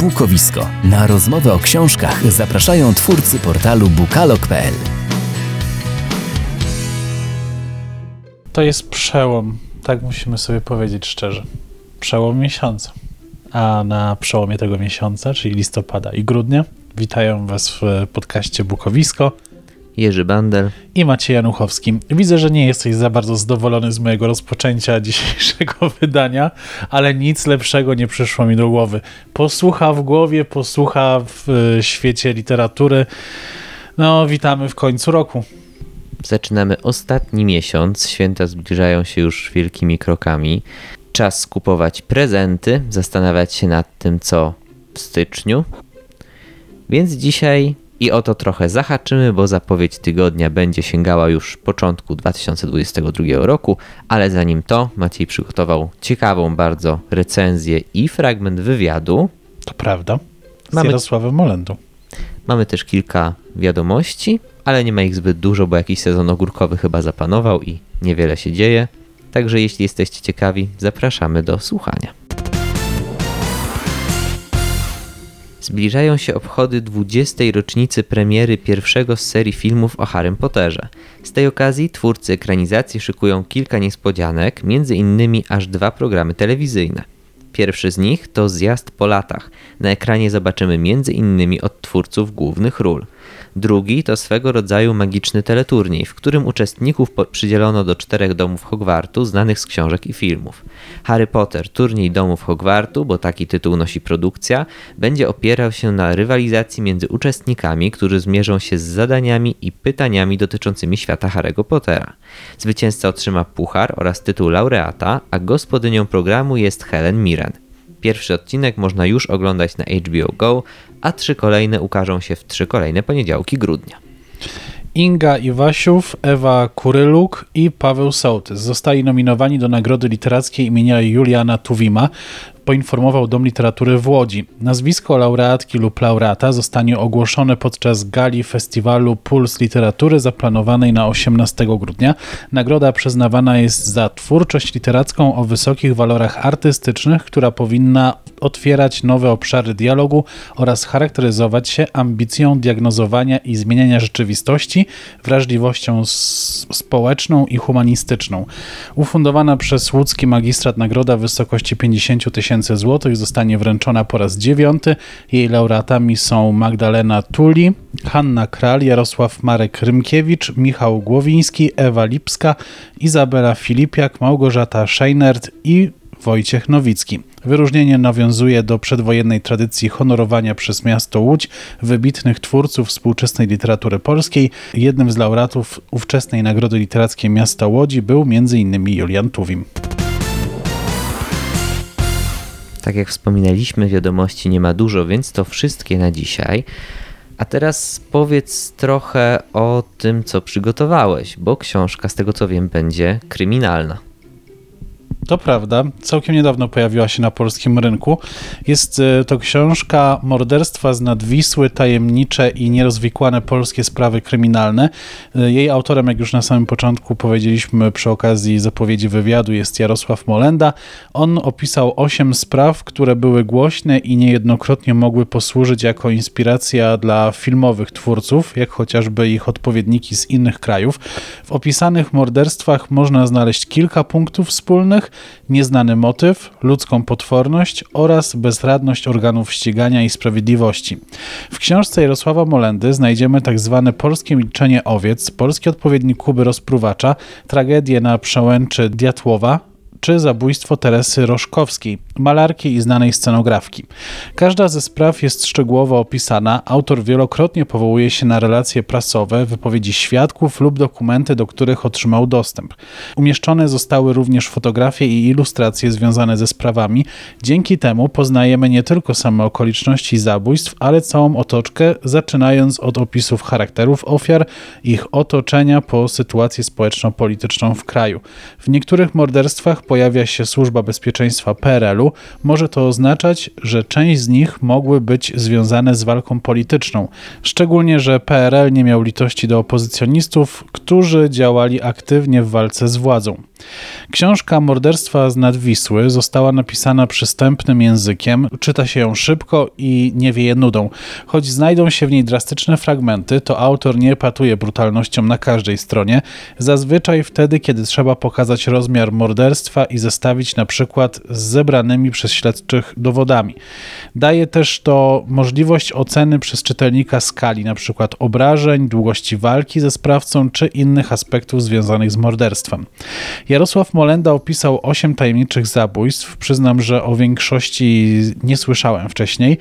Bukowisko. Na rozmowę o książkach zapraszają twórcy portalu bukalog.pl. To jest przełom, tak musimy sobie powiedzieć szczerze. Przełom miesiąca. A na przełomie tego miesiąca, czyli listopada i grudnia, witają Was w podcaście Bukowisko. Jerzy Bandel i Maciej Januchowski. Widzę, że nie jesteś za bardzo zadowolony z mojego rozpoczęcia dzisiejszego wydania, ale nic lepszego nie przyszło mi do głowy. Posłucha w głowie, posłucha w e, świecie literatury. No, witamy w końcu roku. Zaczynamy ostatni miesiąc. Święta zbliżają się już wielkimi krokami. Czas kupować prezenty, zastanawiać się nad tym, co w styczniu. Więc dzisiaj i o to trochę zahaczymy, bo zapowiedź tygodnia będzie sięgała już początku 2022 roku, ale zanim to, Maciej przygotował ciekawą bardzo recenzję i fragment wywiadu. To prawda. Z mamy, Jarosławem Molendą. Mamy też kilka wiadomości, ale nie ma ich zbyt dużo, bo jakiś sezon ogórkowy chyba zapanował i niewiele się dzieje. Także jeśli jesteście ciekawi, zapraszamy do słuchania. Zbliżają się obchody 20. rocznicy premiery pierwszego z serii filmów o Harrym Potterze. Z tej okazji twórcy ekranizacji szykują kilka niespodzianek, między innymi aż dwa programy telewizyjne. Pierwszy z nich to Zjazd po latach. Na ekranie zobaczymy m.in. od twórców głównych ról. Drugi to swego rodzaju magiczny teleturniej, w którym uczestników przydzielono do czterech domów Hogwartu znanych z książek i filmów. Harry Potter, turniej domów Hogwartu, bo taki tytuł nosi produkcja, będzie opierał się na rywalizacji między uczestnikami, którzy zmierzą się z zadaniami i pytaniami dotyczącymi świata Harry'ego Pottera. Zwycięzca otrzyma puchar oraz tytuł laureata, a gospodynią programu jest Helen Mirren. Pierwszy odcinek można już oglądać na HBO Go, a trzy kolejne ukażą się w trzy kolejne poniedziałki grudnia. Inga Iwasiów, Ewa Kuryluk i Paweł Sołtys zostali nominowani do Nagrody Literackiej imienia Juliana Tuwima poinformował Dom Literatury w Łodzi. Nazwisko laureatki lub laureata zostanie ogłoszone podczas gali festiwalu Puls Literatury zaplanowanej na 18 grudnia. Nagroda przyznawana jest za twórczość literacką o wysokich walorach artystycznych, która powinna otwierać nowe obszary dialogu oraz charakteryzować się ambicją diagnozowania i zmieniania rzeczywistości, wrażliwością społeczną i humanistyczną. Ufundowana przez łódzki magistrat nagroda w wysokości 50 tysięcy tysięcy złotych zostanie wręczona po raz dziewiąty. Jej laureatami są Magdalena Tuli, Hanna Kral, Jarosław Marek Rymkiewicz, Michał Głowiński, Ewa Lipska, Izabela Filipiak, Małgorzata Scheinert i Wojciech Nowicki. Wyróżnienie nawiązuje do przedwojennej tradycji honorowania przez miasto Łódź wybitnych twórców współczesnej literatury polskiej. Jednym z laureatów ówczesnej Nagrody Literackiej Miasta Łodzi był m.in. Julian Tuwim. Tak jak wspominaliśmy, wiadomości nie ma dużo, więc to wszystkie na dzisiaj. A teraz powiedz trochę o tym, co przygotowałeś, bo książka, z tego co wiem, będzie kryminalna. To prawda, całkiem niedawno pojawiła się na polskim rynku. Jest e, to książka Morderstwa z nadwisły, tajemnicze i nierozwikłane polskie sprawy kryminalne. E, jej autorem, jak już na samym początku powiedzieliśmy przy okazji zapowiedzi wywiadu, jest Jarosław Molenda. On opisał osiem spraw, które były głośne i niejednokrotnie mogły posłużyć jako inspiracja dla filmowych twórców, jak chociażby ich odpowiedniki z innych krajów. W opisanych morderstwach można znaleźć kilka punktów wspólnych, nieznany motyw, ludzką potworność oraz bezradność organów ścigania i sprawiedliwości. W książce Jarosława Molendy znajdziemy tak zwane polskie milczenie owiec, polski odpowiednik Kuby Rozpruwacza, tragedię na przełęczy Diatłowa, czy zabójstwo Teresy Roszkowskiej, malarki i znanej scenografki. Każda ze spraw jest szczegółowo opisana. Autor wielokrotnie powołuje się na relacje prasowe, wypowiedzi świadków lub dokumenty, do których otrzymał dostęp. Umieszczone zostały również fotografie i ilustracje związane ze sprawami. Dzięki temu poznajemy nie tylko same okoliczności zabójstw, ale całą otoczkę, zaczynając od opisów charakterów ofiar, ich otoczenia po sytuację społeczno-polityczną w kraju. W niektórych morderstwach pojawia się Służba Bezpieczeństwa PRL-u, może to oznaczać, że część z nich mogły być związane z walką polityczną. Szczególnie, że PRL nie miał litości do opozycjonistów, którzy działali aktywnie w walce z władzą. Książka Morderstwa z Nadwisły została napisana przystępnym językiem, czyta się ją szybko i nie wieje nudą. Choć znajdą się w niej drastyczne fragmenty, to autor nie patuje brutalnością na każdej stronie, zazwyczaj wtedy, kiedy trzeba pokazać rozmiar morderstwa i zestawić na przykład z zebranymi przez śledczych dowodami. Daje też to możliwość oceny przez czytelnika skali, na przykład obrażeń, długości walki ze sprawcą czy innych aspektów związanych z morderstwem. Jarosław Molenda opisał osiem tajemniczych zabójstw. Przyznam, że o większości nie słyszałem wcześniej.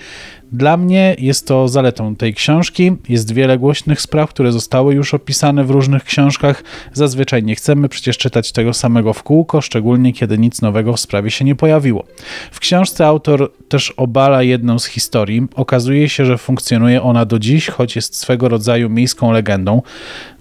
Dla mnie jest to zaletą tej książki. Jest wiele głośnych spraw, które zostały już opisane w różnych książkach. Zazwyczaj nie chcemy przecież czytać tego samego w kółko, szczególnie kiedy nic nowego w sprawie się nie pojawiło. W książce autor też obala jedną z historii. Okazuje się, że funkcjonuje ona do dziś, choć jest swego rodzaju miejską legendą.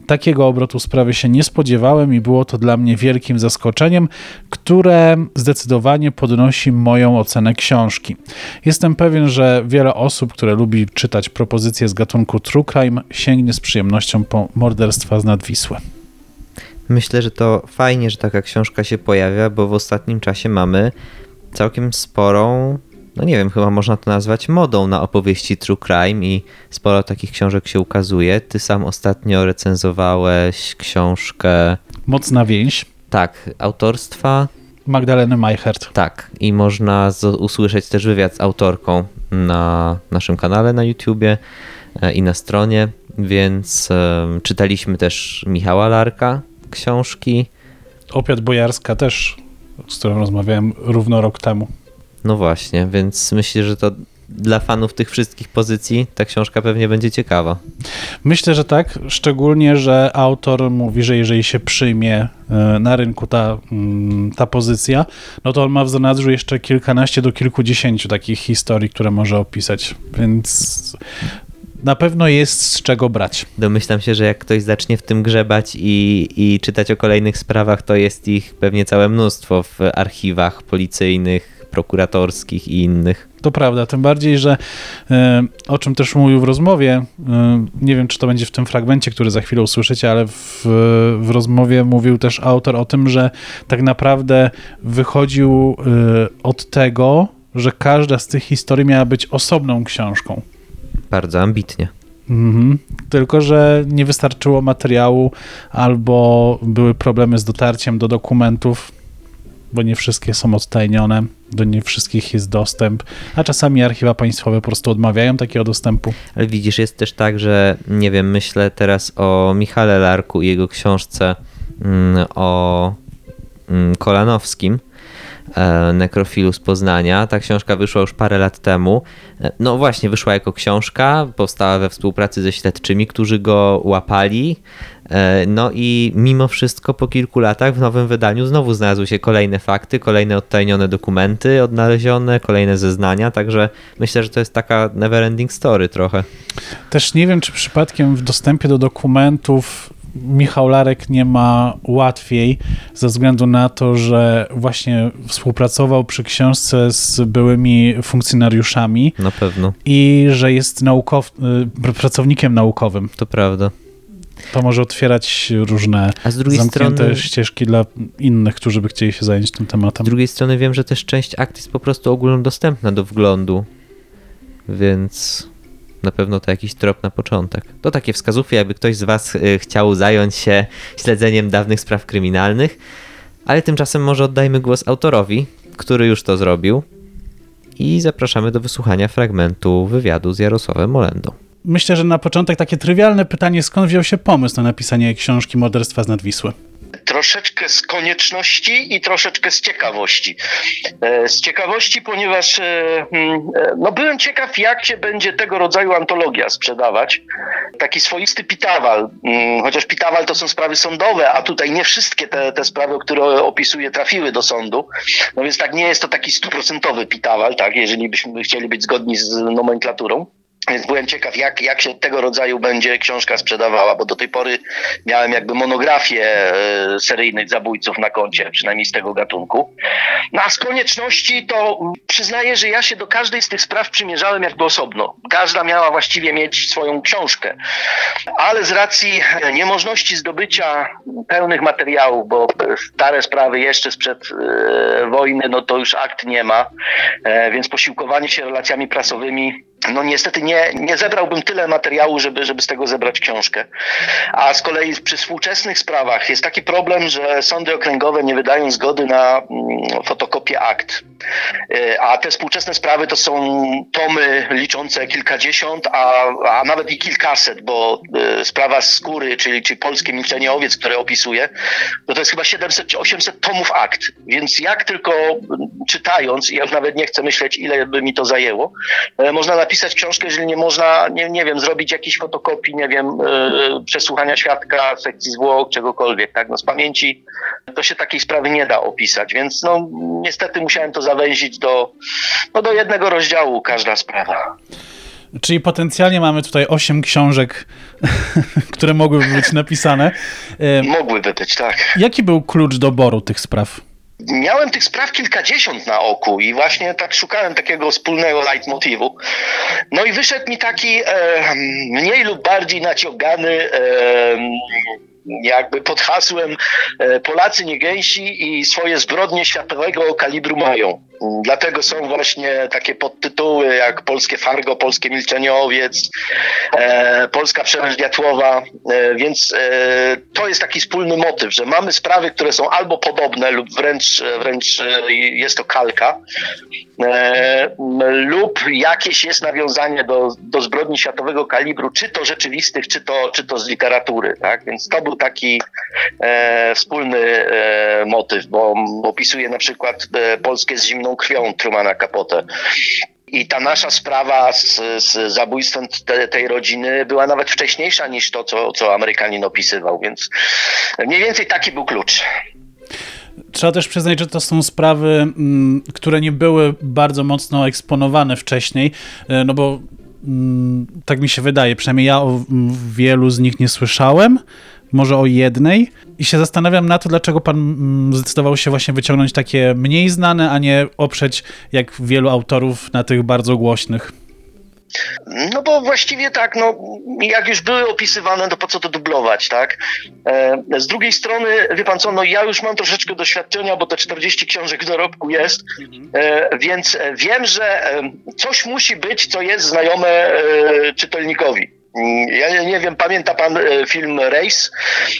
Takiego obrotu sprawy się nie spodziewałem i było to dla mnie wielkim zaskoczeniem, które zdecydowanie podnosi moją ocenę książki. Jestem pewien, że wiele osób, które lubi czytać propozycje z gatunku true crime, sięgnie z przyjemnością po morderstwa z Nadwisły. Myślę, że to fajnie, że taka książka się pojawia, bo w ostatnim czasie mamy całkiem sporą, no nie wiem, chyba można to nazwać modą na opowieści true crime i sporo takich książek się ukazuje. Ty sam ostatnio recenzowałeś książkę, Mocna więź tak, autorstwa, Magdaleny Majchert. tak, i można usłyszeć też wywiad z autorką na naszym kanale na YouTubie e, i na stronie, więc czytaliśmy też Michała Larka książki. Opiat Bojarska też, z którą rozmawiałem równo rok temu. No właśnie, więc myślę, że to dla fanów tych wszystkich pozycji ta książka pewnie będzie ciekawa. Myślę, że tak, szczególnie, że autor mówi, że jeżeli się przyjmie e, na rynku ta, mm, ta pozycja, no to on ma w zanadrzu jeszcze kilkanaście do kilkudziesięciu takich historii, które może opisać, więc na pewno jest z czego brać. Domyślam się, że jak ktoś zacznie w tym grzebać i, i czytać o kolejnych sprawach, to jest ich pewnie całe mnóstwo w archiwach policyjnych, prokuratorskich i innych. To prawda, tym bardziej, że e, o czym też mówił w rozmowie, e, nie wiem czy to będzie w tym fragmencie, który za chwilę usłyszycie, ale w, w rozmowie mówił też autor o tym, że tak naprawdę wychodził e, od tego, że każda z tych historii miała być osobną książką. Bardzo ambitnie. Mhm. Tylko, że nie wystarczyło materiału albo były problemy z dotarciem do dokumentów, bo nie wszystkie są odtajnione, do nie wszystkich jest dostęp, a czasami archiwa państwowe po prostu odmawiają takiego dostępu. Ale widzisz, jest też tak, że nie wiem, myślę teraz o Michale Larku i jego książce mm, o mm, Kolanowskim, nekrofilu z Poznania. Ta książka wyszła już parę lat temu. E, No właśnie, wyszła jako książka, powstała we współpracy ze śledczymi, którzy go łapali. E, No i mimo wszystko po kilku latach w nowym wydaniu znowu znalazły się kolejne fakty, kolejne odtajnione dokumenty odnalezione, kolejne zeznania, także myślę, że to jest taka neverending story trochę. Też nie wiem, czy przypadkiem w dostępie do dokumentów Michał Larek nie ma łatwiej, ze względu na to, że właśnie współpracował przy książce z byłymi funkcjonariuszami Na pewno, i że jest naukow- y, pracownikiem naukowym. to prawda. To może otwierać różne A z drugiej zamknięte strony, ścieżki dla innych, którzy by chcieli się zająć tym z tematem. drugiej strony wiem, że też część akt jest po prostu ogólnodostępna do wglądu, więc na pewno to jakiś trop na początek. To takie wskazówki, jakby ktoś z Was y, chciał zająć się śledzeniem dawnych spraw kryminalnych, ale tymczasem może oddajmy głos autorowi, który już to zrobił i zapraszamy do wysłuchania fragmentu wywiadu z Jarosławem Molendą. Myślę, że na początek takie trywialne pytanie, skąd wziął się pomysł na napisanie książki Morderstwa z Nadwisły? Troszeczkę z konieczności i troszeczkę z ciekawości. E, Z ciekawości, ponieważ e, mm, e, no byłem ciekaw, jak się będzie tego rodzaju antologia sprzedawać. Taki swoisty pitawal, mm, chociaż pitawal to są sprawy sądowe, a tutaj nie wszystkie te, te sprawy, które opisuję, trafiły do sądu. No więc tak nie jest to taki stuprocentowy pitawal, tak, jeżeli byśmy chcieli być zgodni z nomenklaturą. Więc byłem ciekaw, jak, jak się tego rodzaju będzie książka sprzedawała, bo do tej pory miałem jakby monografię e, seryjnych zabójców na koncie, przynajmniej z tego gatunku. No a z konieczności to przyznaję, że ja się do każdej z tych spraw przymierzałem jakby osobno. Każda miała właściwie mieć swoją książkę. Ale z racji niemożności zdobycia pełnych materiałów, bo stare sprawy jeszcze sprzed e, wojny, no to już akt nie ma, e, więc posiłkowanie się relacjami prasowymi no niestety nie, nie zebrałbym tyle materiału, żeby, żeby z tego zebrać książkę. A z kolei przy współczesnych sprawach jest taki problem, że sądy okręgowe nie wydają zgody na mm, fotokopię akt. Y, a te współczesne sprawy to są tomy liczące kilkadziesiąt, a, a nawet i kilkaset, bo y, sprawa skóry, czyli, czyli polskie milczenie owiec, które opisuję, no to jest chyba 700-800 tomów akt. Więc jak tylko czytając, ja już nawet nie chcę myśleć, ile by mi to zajęło, y, można napisać książkę, jeżeli nie można, nie, nie wiem, zrobić jakiejś fotokopii, nie wiem, yy, przesłuchania świadka, sekcji zwłok, czegokolwiek, tak, no z pamięci to się takiej sprawy nie da opisać, więc no niestety musiałem to zawęzić do, no, do jednego rozdziału każda sprawa. Czyli potencjalnie mamy tutaj osiem książek, które mogłyby być napisane. Mogłyby być, tak. Jaki był klucz doboru tych spraw? Miałem tych spraw kilkadziesiąt na oku i właśnie tak szukałem takiego wspólnego leitmotivu. No i wyszedł mi taki e, mniej lub bardziej naciągany e, jakby pod hasłem e, Polacy nie gęsi i swoje zbrodnie światowego kalibru mają. Dlatego są właśnie takie podtytuły jak Polskie Fargo, Polskie Milczenie Owiec, e, Polska Przemęcz Diatłowa, e, więc e, to jest taki wspólny motyw, że mamy sprawy, które są albo podobne lub wręcz, wręcz e, jest to kalka, e, lub jakieś jest nawiązanie do, do zbrodni światowego kalibru, czy to rzeczywistych, czy to, czy to z literatury. Tak? Więc to był taki e, wspólny motyw, bo opisuje na przykład polskie z zimną krwią Trumana Capote. I ta nasza sprawa z, z zabójstwem te, tej rodziny była nawet wcześniejsza niż to, co, co Amerykanin opisywał, więc mniej więcej taki był klucz. Trzeba też przyznać, że to są sprawy, mm, które nie były bardzo mocno eksponowane wcześniej, e, no bo mm, tak mi się wydaje, przynajmniej ja o wielu z nich nie słyszałem może o jednej. I się zastanawiam na to, dlaczego pan mm, zdecydował się właśnie wyciągnąć takie mniej znane, a nie oprzeć jak wielu autorów na tych bardzo głośnych. No bo właściwie tak, no jak już były opisywane, to po co to dublować, tak? E, z drugiej strony, wie pan co, no ja już mam troszeczkę doświadczenia, bo te 40 książek w dorobku jest, e, więc wiem, że e, coś musi być, co jest znajome czytelnikowi. Mm, ja nie, nie, wiem, pamięta pan e, film Race,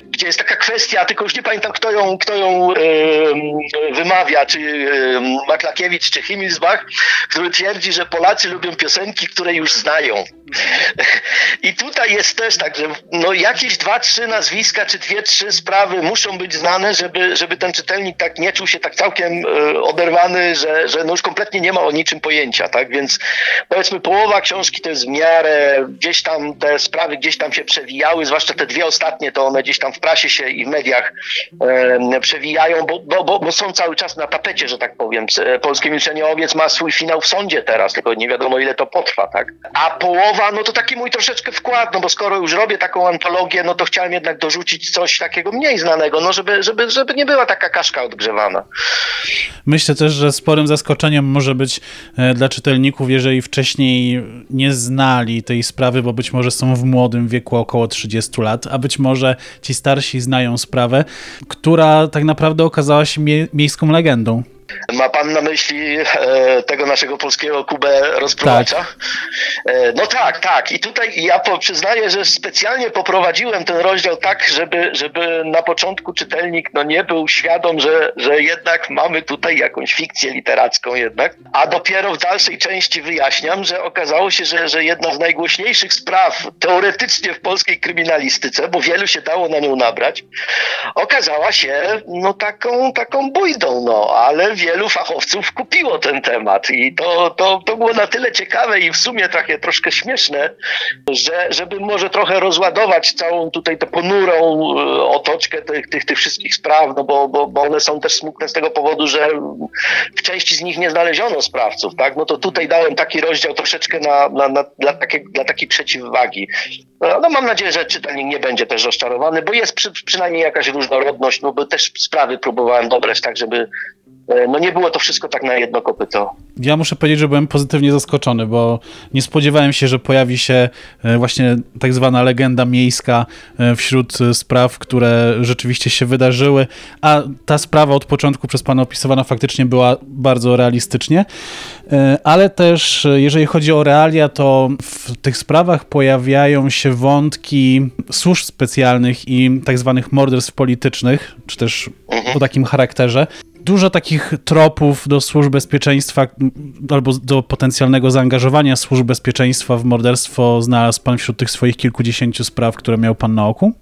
gdzie jest taka kwestia, tylko już nie pamiętam, kto ją, kto ją wymawia, czy Maklakiewicz, czy Himmelsbach, który twierdzi, że Polacy lubią piosenki, które już znają. I tutaj jest też tak, że no jakieś dwa, trzy nazwiska, czy dwie, trzy sprawy muszą być znane, żeby, żeby ten czytelnik tak nie czuł się tak całkiem e, oderwany, że, że no już kompletnie nie ma o niczym pojęcia, tak? Więc powiedzmy połowa książki to jest w miarę, gdzieś tam te sprawy gdzieś tam się przewijały, zwłaszcza te dwie ostatnie, to one gdzieś tam w prasie się i w mediach e, przewijają, bo, bo, bo, bo, są cały czas na tapecie, że tak powiem. Polskie Milczenie Owiec ma swój finał w sądzie teraz, tylko nie wiadomo ile to potrwa, tak? A połowa, no to taki mój troszeczkę wkład, no bo skoro już robię taką antologię, no to chciałem jednak dorzucić coś takiego mniej znanego, no żeby, żeby, żeby nie była taka kaszka odgrzewana. Myślę też, że sporym zaskoczeniem może być e, dla czytelników, jeżeli wcześniej nie znali tej sprawy, bo być może są w młodym wieku około 30 lat, a być może ci starsi znają sprawę, która tak naprawdę okazała się mie miejską legendą. Ma pan na myśli e, tego naszego polskiego Kubę rozprowacza? Tak. E, no tak, tak. I tutaj ja przyznaję, że specjalnie poprowadziłem ten rozdział tak, żeby, żeby na początku czytelnik no, nie był świadom, że, że jednak mamy tutaj jakąś fikcję literacką jednak. A dopiero w dalszej części wyjaśniam, że okazało się, że, że jedna z najgłośniejszych spraw teoretycznie w polskiej kryminalistyce, bo wielu się dało na nią nabrać, okazała się no taką, taką bójdą, no, ale wielu fachowców kupiło ten temat i to, to, to było na tyle ciekawe i w sumie takie troszkę śmieszne, że żeby może trochę rozładować całą tutaj tę ponurą e, otoczkę tych, tych, tych wszystkich spraw, no bo, bo, bo one są też smutne z tego powodu, że w części z nich nie znaleziono sprawców, tak? No to tutaj dałem taki rozdział troszeczkę na, na, na, dla, takiej, dla takiej przeciwwagi. No, no mam nadzieję, że czytelnik nie będzie też rozczarowany, bo jest przy, przynajmniej jakaś różnorodność, no bo też sprawy próbowałem dobrać tak, żeby e, no nie było to wszystko tak na jedno kopyto. Ja muszę powiedzieć, że byłem pozytywnie zaskoczony, bo nie spodziewałem się, że pojawi się e, właśnie tak zwana legenda miejska e, wśród e, spraw, które rzeczywiście się wydarzyły, a ta sprawa od początku przez pana opisywana faktycznie była bardzo realistycznie, E, ale też e, jeżeli chodzi o realia, to w tych sprawach pojawiają się wątki służb specjalnych i tak zwanych morderstw politycznych, czy też o takim charakterze dużo takich tropów do służb bezpieczeństwa albo do potencjalnego zaangażowania służb bezpieczeństwa w morderstwo znalazł pan wśród tych swoich kilkudziesięciu spraw, które miał pan na oku?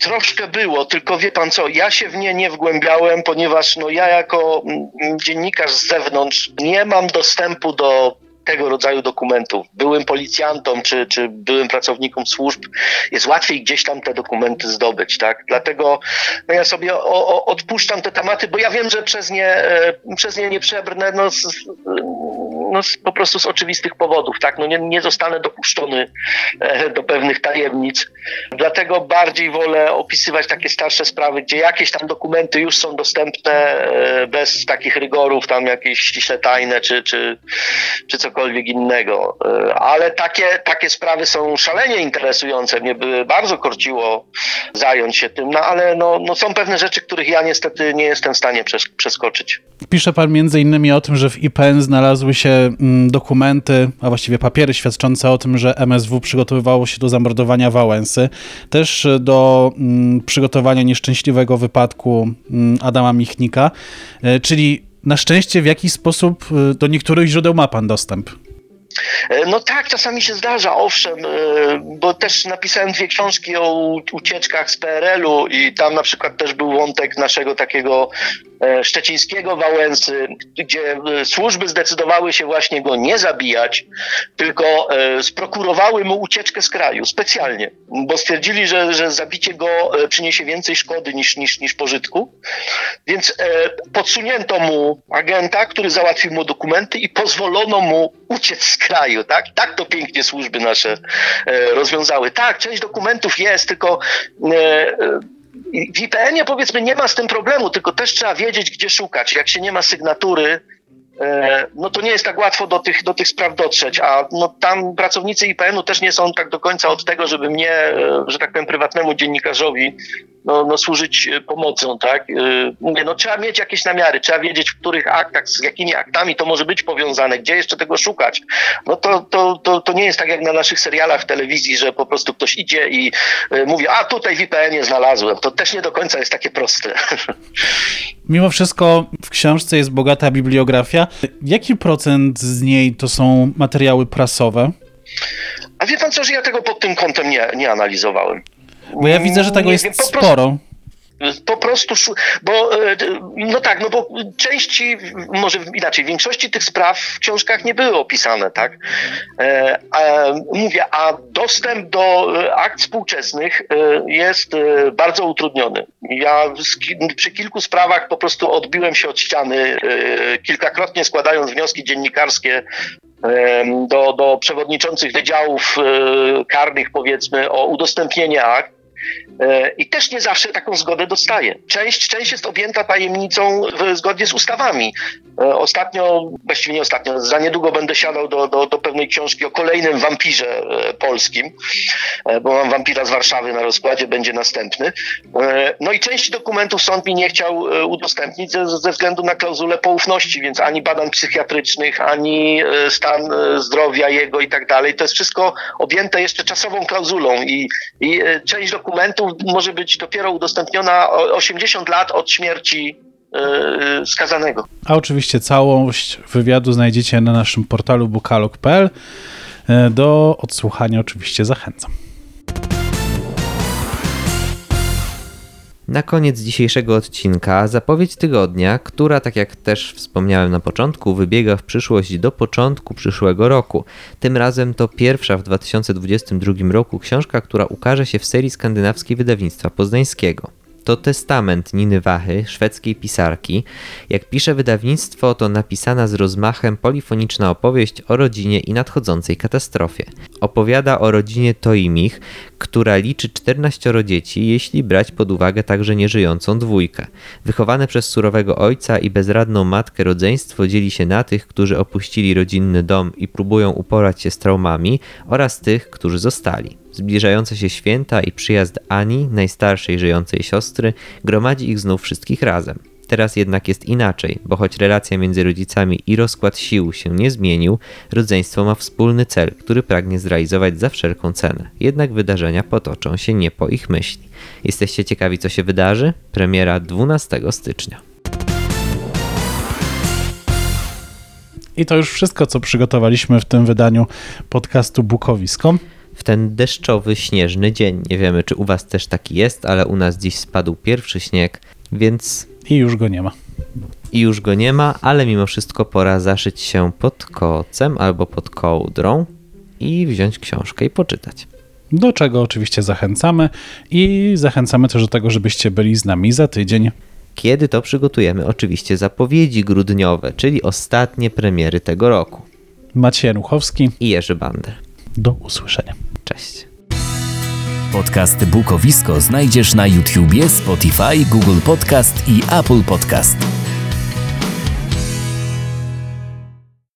Troszkę było, tylko wie pan co, ja się w nie nie wgłębiałem, ponieważ no ja jako mm, dziennikarz z zewnątrz nie mam dostępu do tego rodzaju dokumentów. Byłym policjantom czy, czy byłym pracownikom służb jest łatwiej gdzieś tam te dokumenty zdobyć, tak? Dlatego no ja sobie o, o, odpuszczam te tematy, bo ja wiem, że przez nie, e, przez nie nie przebrnę, no, no po prostu z oczywistych powodów, tak? No nie, nie zostanę dopuszczony e, do pewnych tajemnic. Dlatego bardziej wolę opisywać takie starsze sprawy, gdzie jakieś tam dokumenty już są dostępne e, bez takich rygorów, tam jakieś ściśle tajne, czy, czy, czy cokolwiek innego. E, Ale takie, takie sprawy są szalenie interesujące. Mnie by bardzo korciło zająć się tym, no ale no, no są pewne rzeczy, których ja niestety nie jestem w stanie przes- przeskoczyć. Pisze pan między innymi o tym, że w IPN znalazły się dokumenty, a właściwie papiery świadczące o tym, że MSW przygotowywało się do zamordowania Wałęsy, też do mm, przygotowania nieszczęśliwego wypadku mm, Adama Michnika, E, czyli na szczęście w jakiś sposób e, do niektórych źródeł ma pan dostęp. E, No tak, czasami się zdarza, owszem, e, bo też napisałem dwie książki o ucieczkach z PRL-u i tam na przykład też był wątek naszego takiego e, szczecińskiego Wałęsy, gdzie służby zdecydowały się właśnie go nie zabijać, tylko sprokurowały mu ucieczkę z kraju specjalnie, bo stwierdzili, że, że zabicie go przyniesie więcej szkody niż, niż, niż pożytku. Więc podsunięto mu agenta, który załatwił mu dokumenty i pozwolono mu uciec z kraju, tak? Tak to pięknie służby nasze e, rozwiązały. Tak, część dokumentów jest, tylko e, e, w IPN-ie powiedzmy nie ma z tym problemu, tylko też trzeba wiedzieć, gdzie szukać. Jak się nie ma sygnatury, no to nie jest tak łatwo do tych, do tych spraw dotrzeć, a no tam pracownicy IPN-u też nie są tak do końca od tego, żeby mnie, że tak powiem, prywatnemu dziennikarzowi no, no służyć e, pomocą, tak? E, Mówię, no trzeba mieć jakieś namiary, trzeba wiedzieć, w których aktach, z jakimi aktami to może być powiązane, gdzie jeszcze tego szukać. No to, to, to, to nie jest tak jak na naszych serialach w telewizji, że po prostu ktoś idzie i e, mówi, a tutaj w IPN-ie znalazłem. To też nie do końca jest takie proste. Mimo wszystko w książce jest bogata bibliografia. Jaki procent z niej to są materiały prasowe? A wie pan co, że ja tego pod tym kątem nie, nie analizowałem. Bo ja widzę, że tego jest wiem, prostu- sporo. Po prostu, bo e, no tak, no bo części, może inaczej, większości tych spraw w książkach nie były opisane, tak? E, a, mówię, a dostęp do e, akt współczesnych jest bardzo utrudniony. Ja przy kilku sprawach po prostu odbiłem się od ściany, kilkakrotnie składając wnioski dziennikarskie do, do przewodniczących wydziałów e, karnych, powiedzmy, o udostępnienie akt. I też nie zawsze taką zgodę dostaje. Część, część jest objęta tajemnicą w, zgodnie z ustawami. E, Ostatnio, właściwie nie ostatnio, za niedługo będę siadał do, do, do pewnej książki o kolejnym wampirze e, polskim, e, bo mam wampira z Warszawy na rozkładzie, będzie następny. No i część dokumentów sąd mi nie chciał udostępnić ze, ze względu na klauzulę poufności, więc ani badań psychiatrycznych, ani stan zdrowia jego i tak dalej. To jest wszystko objęte jeszcze czasową klauzulą i, i część dokumentów może być dopiero udostępniona o 80 lat od śmierci skazanego. A oczywiście całość wywiadu znajdziecie na naszym portalu bukalog.pl. E, Do odsłuchania oczywiście zachęcam. Na koniec dzisiejszego odcinka zapowiedź tygodnia, która, tak jak też wspomniałem na początku, wybiega w przyszłość do początku przyszłego roku. Tym razem to pierwsza w 2022 roku książka, która ukaże się w serii skandynawskiej wydawnictwa poznańskiego. To testament Niny Wachy, szwedzkiej pisarki. Jak pisze wydawnictwo, to napisana z rozmachem polifoniczna opowieść o rodzinie i nadchodzącej katastrofie. Opowiada o rodzinie Toimich, która liczy 14 dzieci, jeśli brać pod uwagę także nieżyjącą dwójkę. Wychowane przez surowego ojca i bezradną matkę rodzeństwo dzieli się na tych, którzy opuścili rodzinny dom i próbują uporać się z traumami, oraz tych, którzy zostali. Zbliżające się święta i przyjazd Ani, najstarszej żyjącej siostry, gromadzi ich znów wszystkich razem. Teraz jednak jest inaczej, bo choć relacja między rodzicami i rozkład sił się nie zmienił, rodzeństwo ma wspólny cel, który pragnie zrealizować za wszelką cenę. Jednak wydarzenia potoczą się nie po ich myśli. Jesteście ciekawi, co się wydarzy? Premiera 12 stycznia. I to już wszystko, co przygotowaliśmy w tym wydaniu podcastu Bukowisko. W ten deszczowy, śnieżny dzień. Nie wiemy, czy u Was też taki jest, ale u nas dziś spadł pierwszy śnieg, więc I już go nie ma. i już go nie ma, ale mimo wszystko pora zaszyć się pod kocem albo pod kołdrą i wziąć książkę i poczytać. Do czego oczywiście zachęcamy i zachęcamy też do tego, żebyście byli z nami za tydzień. Kiedy to przygotujemy oczywiście zapowiedzi grudniowe, czyli ostatnie premiery tego roku. Maciej Januchowski, I Jerzy Bander. do usłyszenia. Cześć. Podcast Bukowisko znajdziesz na YouTubie, Spotify, Google Podcast i Apple Podcast.